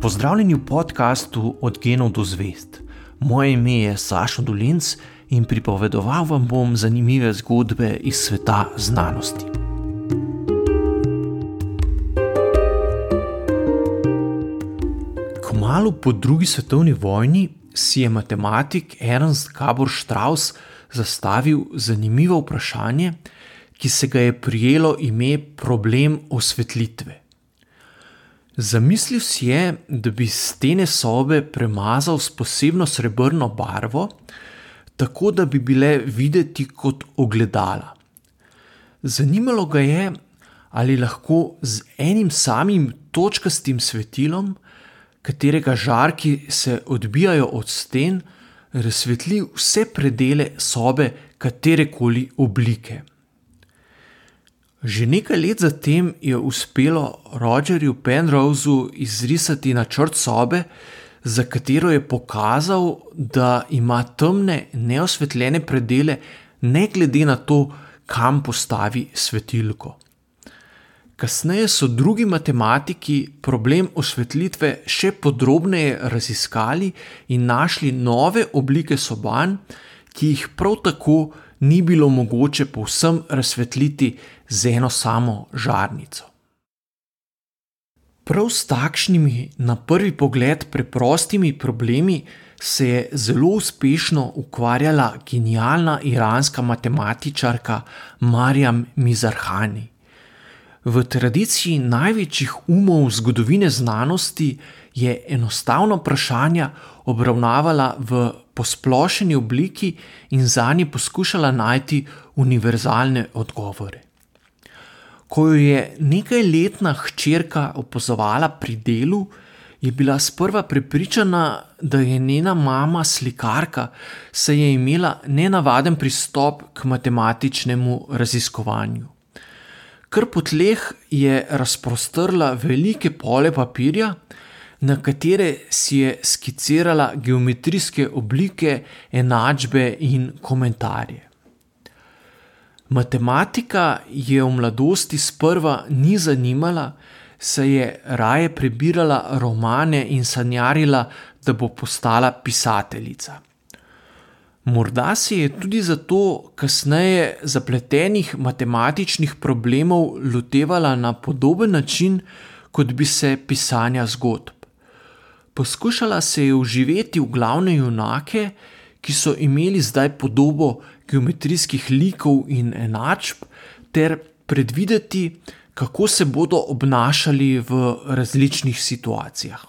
Pozdravljeni v podkastu Od genov do zvest. Moje ime je Sašo Dolinc in pripovedoval vam bom zanimive zgodbe iz sveta znanosti. Kmalo po drugi svetovni vojni si je matematik Ernst Gabor Strauss zastavil zanimivo vprašanje, ki se ga je prijelo ime problem osvetlitve. Zamislil si je, da bi stene sobe premazal s posebno srebrno barvo, tako da bi bile videti kot ogledala. Zanimalo ga je, ali lahko z enim samim točkastim svetilom, katerega žarki se odbijajo od sten, razsvetli vse predele sobe katerekoli oblike. Že nekaj let zatem je uspelo Rogerju Penrose'u izrisati načrt sobe, za katero je pokazal, da ima temne, neosvetljene predele, ne glede na to, kam postavi svetilko. Kasneje so drugi matematiki problem osvetlitve še podrobneje raziskali in našli nove oblike soban, ki jih prav tako ni bilo mogoče povsem razsvetliti z eno samo žarnico. Prav s takšnimi, na prvi pogled, preprostimi problemi se je zelo uspešno ukvarjala genialna iranska matematičarka Marjam Mizarhani. V tradiciji največjih umov zgodovine znanosti je enostavno vprašanje obravnavala v posplošeni obliki in za nje poskušala najti univerzalne odgovore. Ko jo je nekajletna hčerka opazovala pri delu, je bila sprva prepričana, da je njena mama slikarka, saj je imela nenavaden pristop k matematičnemu raziskovanju. Kar po tleh je razprostrla velike pole papirja, na katere si je skicirala geometrijske oblike, enačbe in komentarje. Matematika je v mladosti sprva ni zanimala, saj je raje prebirala romane in sanjarila, da bo postala pisateljica. Morda se je tudi zato kasneje zapletenih matematičnih problemov lotevala na podoben način, kot bi se pisanja zgodb. Poskušala se je uživeti v glavne junake, ki so imeli zdaj podobo geometrijskih likov in enačb, ter predvideti, kako se bodo obnašali v različnih situacijah.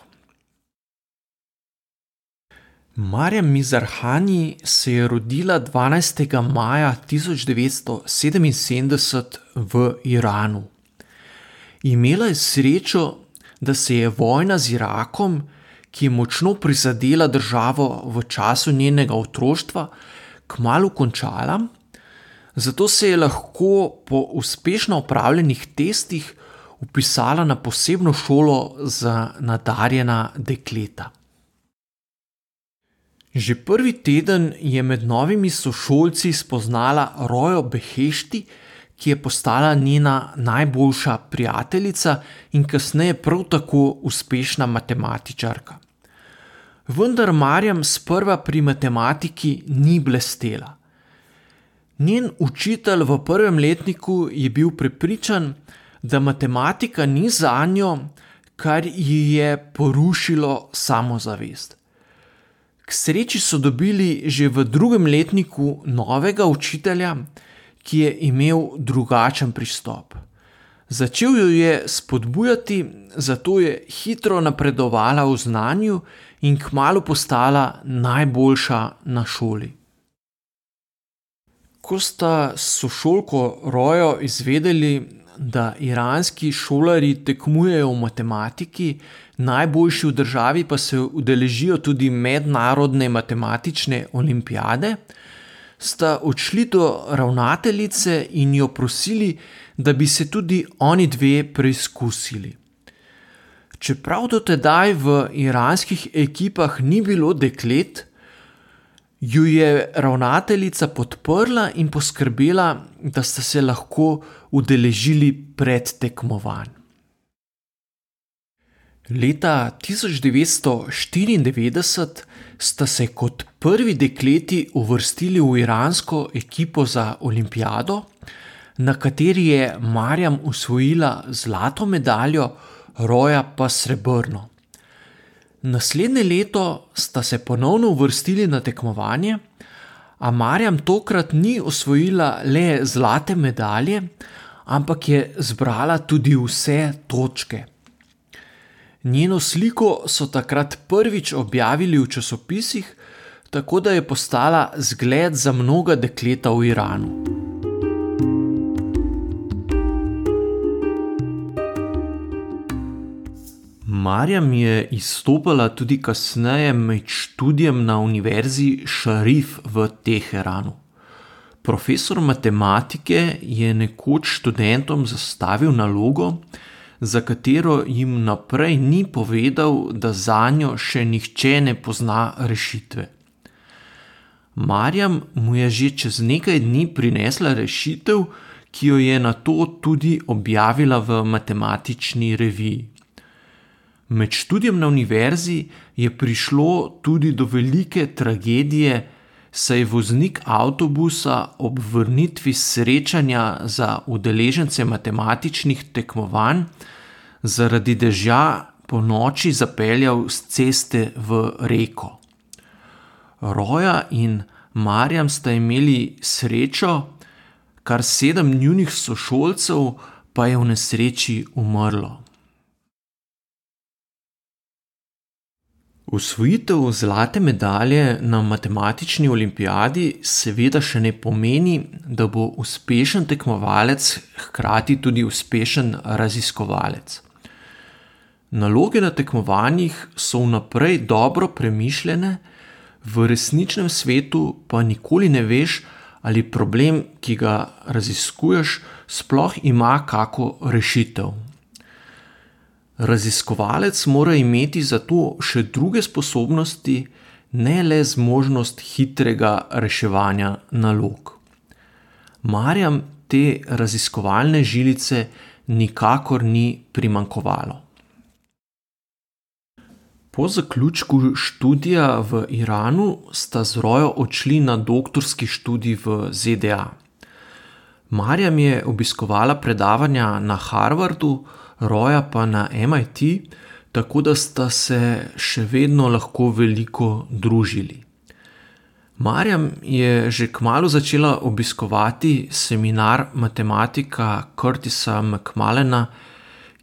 Marja Mizarhani se je rodila 12. maja 1977 v Iranu. Imela je srečo, da se je vojna z Irakom ki je močno prizadela državo v času njenega otroštva, kmalo končala, zato se je lahko po uspešno opravljenih testih upisala na posebno šolo za nadarjena dekleta. Že prvi teden je med novimi sošolci spoznala Rojo Behešti, ki je postala njena najboljša prijateljica in kasneje prav tako uspešna matematičarka. Vendar Marjam sprva pri matematiki ni blestela. Njen učitelj v prvem letniku je bil prepričan, da matematika ni za njo, kar ji je porušilo samozavest. K sreči so dobili že v drugem letniku novega učitelja, ki je imel drugačen pristop. Začel jo je spodbujati, zato je hitro napredovala v znanju in kmalo postala najboljša na šoli. Ko sta sošolko Rojo izvedeli, da iranski šolari tekmujejo v matematiki, najboljši v državi pa se udeležijo tudi mednarodne matematične olimpijade, sta odšli do ravnateljice in jo prosili, da bi se tudi oni dve preizkusili. Čeprav do tedaj v iranskih ekipah ni bilo deklet, ju je ravnateljica podprla in poskrbela, da sta se lahko udeležili pred tekmovanjem. Leta 1994 sta se kot prvi dekleti uvrstili v iransko ekipo za olimpijado, na kateri je Marjam usvojila zlato medaljo, Roja pa srebrno. Naslednje leto sta se ponovno uvrstili na tekmovanje, a Marjam tokrat ni osvojila le zlate medalje, ampak je zbrala tudi vse točke. Njeno sliko so takrat prvič objavili v časopisih, tako da je postala zgled za mnoga dekleta v Iranu. Marjam je izstopala tudi kasneje med študijem na univerzi Šarif v Teheranu. Profesor matematike je nekoč študentom zastavil nalogo, za katero jim naprej ni povedal, da za njo še nihče ne pozna rešitve. Marjam mu je že čez nekaj dni prinesla rešitev, ki jo je na to tudi objavila v matematični reviji. Med študijem na univerzi je prišlo tudi do velike tragedije, saj je voznik avtobusa ob vrnitvi srečanja za udeležence matematičnih tekmovanj zaradi dežja po noči zapeljal z ceste v reko. Roja in Marjam sta imeli srečo, kar sedem njunih sošolcev pa je v nesreči umrlo. Usvojitev zlate medalje na matematični olimpijadi seveda še ne pomeni, da bo uspešen tekmovalec hkrati tudi uspešen raziskovalec. Naloge na tekmovanjih so vnaprej dobro premišljene, v resničnem svetu pa nikoli ne veš, ali problem, ki ga raziskuješ, sploh ima kako rešitev. Raziskovalec mora imeti zato še druge sposobnosti, ne le zmožnost hitrega reševanja nalog. Marjam te raziskovalne žilice nikakor ni primankovalo. Po zaključku študija v Iranu sta z Rojo odšli na doktorski študij v ZDA. Marjam je obiskovala predavanja na Harvardu, Roja pa na MIT, tako da sta se še vedno lahko veliko družili. Marjam je že kmalo začela obiskovati seminar matematika Curtisa McMallena,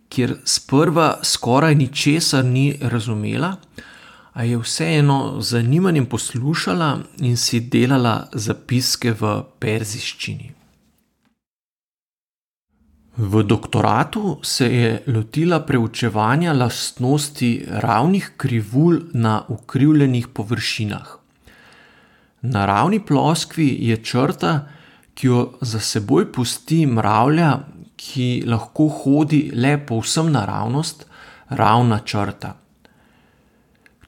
kjer sprva skoraj ničesar ni razumela, a je vseeno z zanimanjem poslušala in si delala zapiske v perziščini. V doktoratu se je lotila preučevanja lastnosti ravnih krivulj na ukrivljenih površinah. Na ravni ploskvi je črta, ki jo za seboj pusti mravlja, ki lahko hodi le povsem naravnost, ravna črta.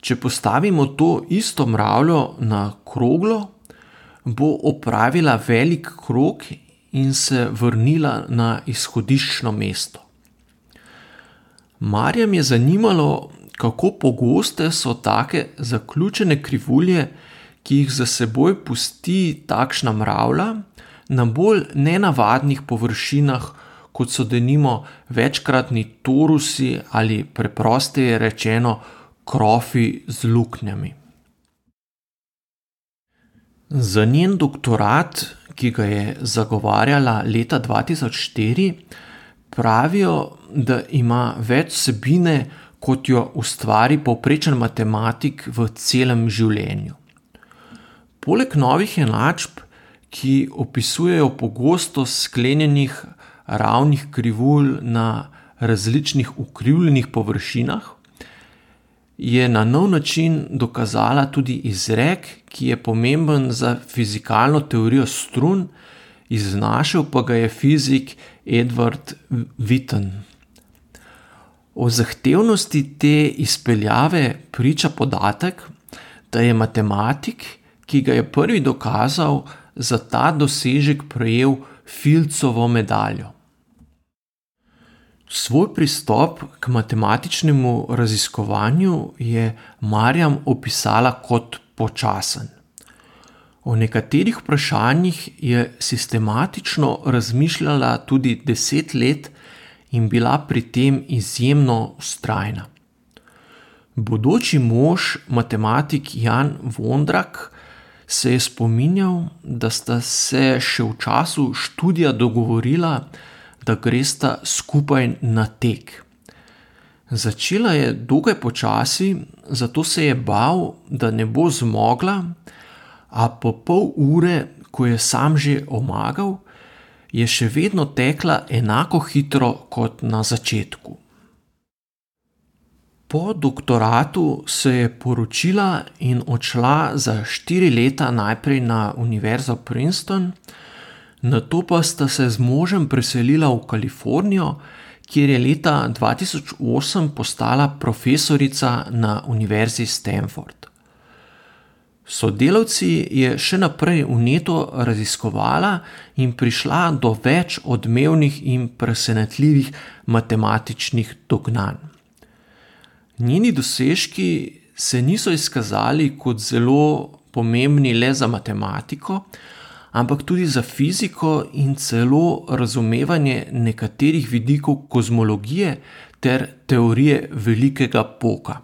Če postavimo to isto mravljo na kroglo, bo opravila velik krog in se vrnila na izhodiščno mesto. Marjam je zanimalo, kako pogoste so take zaključene krivulje, ki jih za seboj pusti takšna mravlja na bolj nenavadnih površinah, kot so denimo večkratni torusi ali preprosteje rečeno krofi z luknjami. Za njen doktorat ki ga je zagovarjala leta 2004, pravijo, da ima več vsebine, kot jo ustvari povprečen matematik v celem življenju. Poleg novih enačb, ki opisujejo pogostost sklenjenih ravnih krivulj na različnih ukrivljenih površinah, je na nov način dokazala tudi izrek, ki je pomemben za fizikalno teorijo strun, iznašel pa ga je fizik Edward Witten. O zahtevnosti te izpeljave priča podatek, da je matematik, ki ga je prvi dokazal, za ta dosežek prejel Filcovo medaljo. Svoj pristop k matematičnemu raziskovanju je Marjam opisala kot počasen. O nekaterih vprašanjih je sistematično razmišljala tudi deset let in bila pri tem izjemno ustrajna. Bodoči mož, matematik Jan Vondrak, se je spominjal, da sta se še v času študija dogovorila, da gresta skupaj na tek. Začela je dokaj počasi, zato se je bal, da ne bo zmogla, a po pol ure, ko je sam že omagal, je še vedno tekla enako hitro kot na začetku. Po doktoratu se je poročila in odšla za štiri leta najprej na Univerzo Princeton, nato pa sta se z možem preselila v Kalifornijo, kjer je leta 2008 postala profesorica na Univerzi Stanford. Sodelavci je še naprej uneto raziskovala in prišla do več odmevnih in presenetljivih matematičnih dognanj. Njeni dosežki se niso izkazali kot zelo pomembni le za matematiko, ampak tudi za fiziko in celo razumevanje nekaterih vidikov kozmologije ter teorije velikega poka.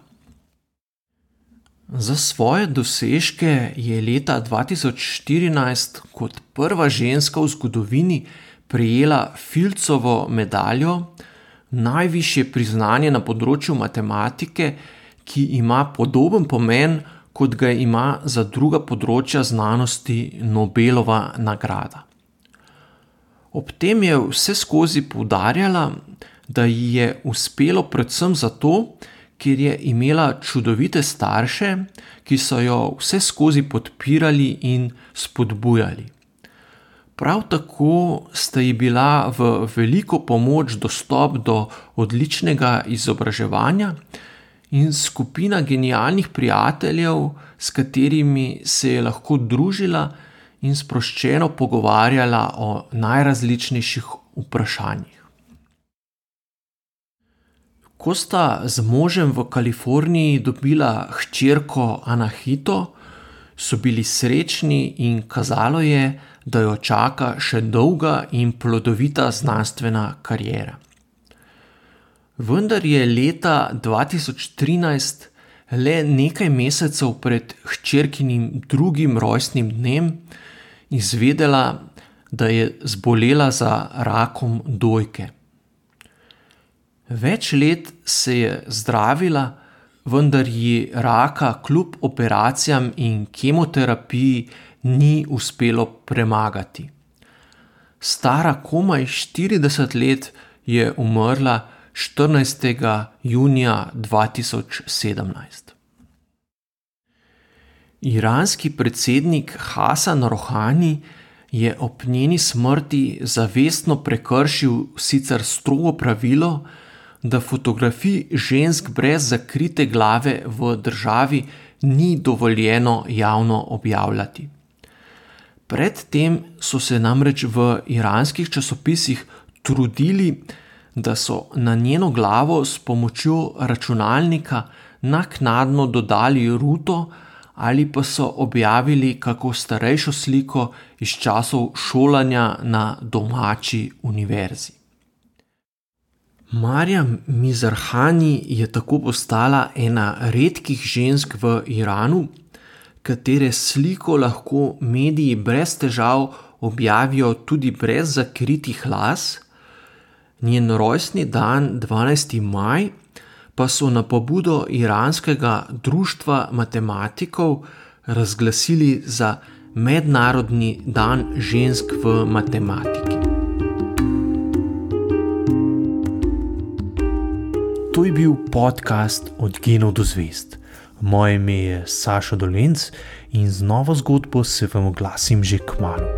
Za svoje dosežke je leta 2014 kot prva ženska v zgodovini prejela Filcovo medaljo, najvišje priznanje na področju matematike, ki ima podoben pomen kot ga ima za druga področja znanosti Nobelova nagrada. Ob tem je vse skozi poudarjala, da ji je uspelo predvsem zato, ker je imela čudovite starše, ki so jo vse skozi podpirali in spodbujali. Prav tako sta ji bila v veliko pomoč dostop do odličnega izobraževanja, in skupina genialnih prijateljev, s katerimi se je lahko družila in sproščeno pogovarjala o najrazličnejših vprašanjih. Ko sta z možem v Kaliforniji dobila hčerko Anahito, so bili srečni in kazalo je, da jo čaka še dolga in plodovita znanstvena karijera. Vendar je leta 2013, le nekaj mesecev pred hčerkinim drugim rojstnim dnem, izvedela, da je zbolela za rakom dojke. Več let se je zdravila, vendar ji raka kljub operacijam in kemoterapiji ni uspelo premagati. Stara komaj 40 let je umrla. 14. junija 2017. Iranski predsednik Hasan Rohani je ob njeni smrti zavestno prekršil sicer strogo pravilo, da fotografij žensk brez zakrite glave v državi ni dovoljeno javno objavljati. Predtem so se namreč v iranskih časopisih trudili, da so na njeno glavo s pomočjo računalnika naknadno dodali ruto ali pa so objavili kako starejšo sliko iz časov šolanja na domači univerzi. Marja Mizarhani je tako postala ena redkih žensk v Iranu, katere sliko lahko mediji brez težav objavijo tudi brez zakritih las. Njen rojstni dan, 12. maj, pa so na pobudo iranskega društva matematikov razglasili za Mednarodni dan žensk v matematiki. To je bil podcast Od genov do zvest. Moje ime je Saša Dolence in z novo zgodbo se vam oglasim že k malu.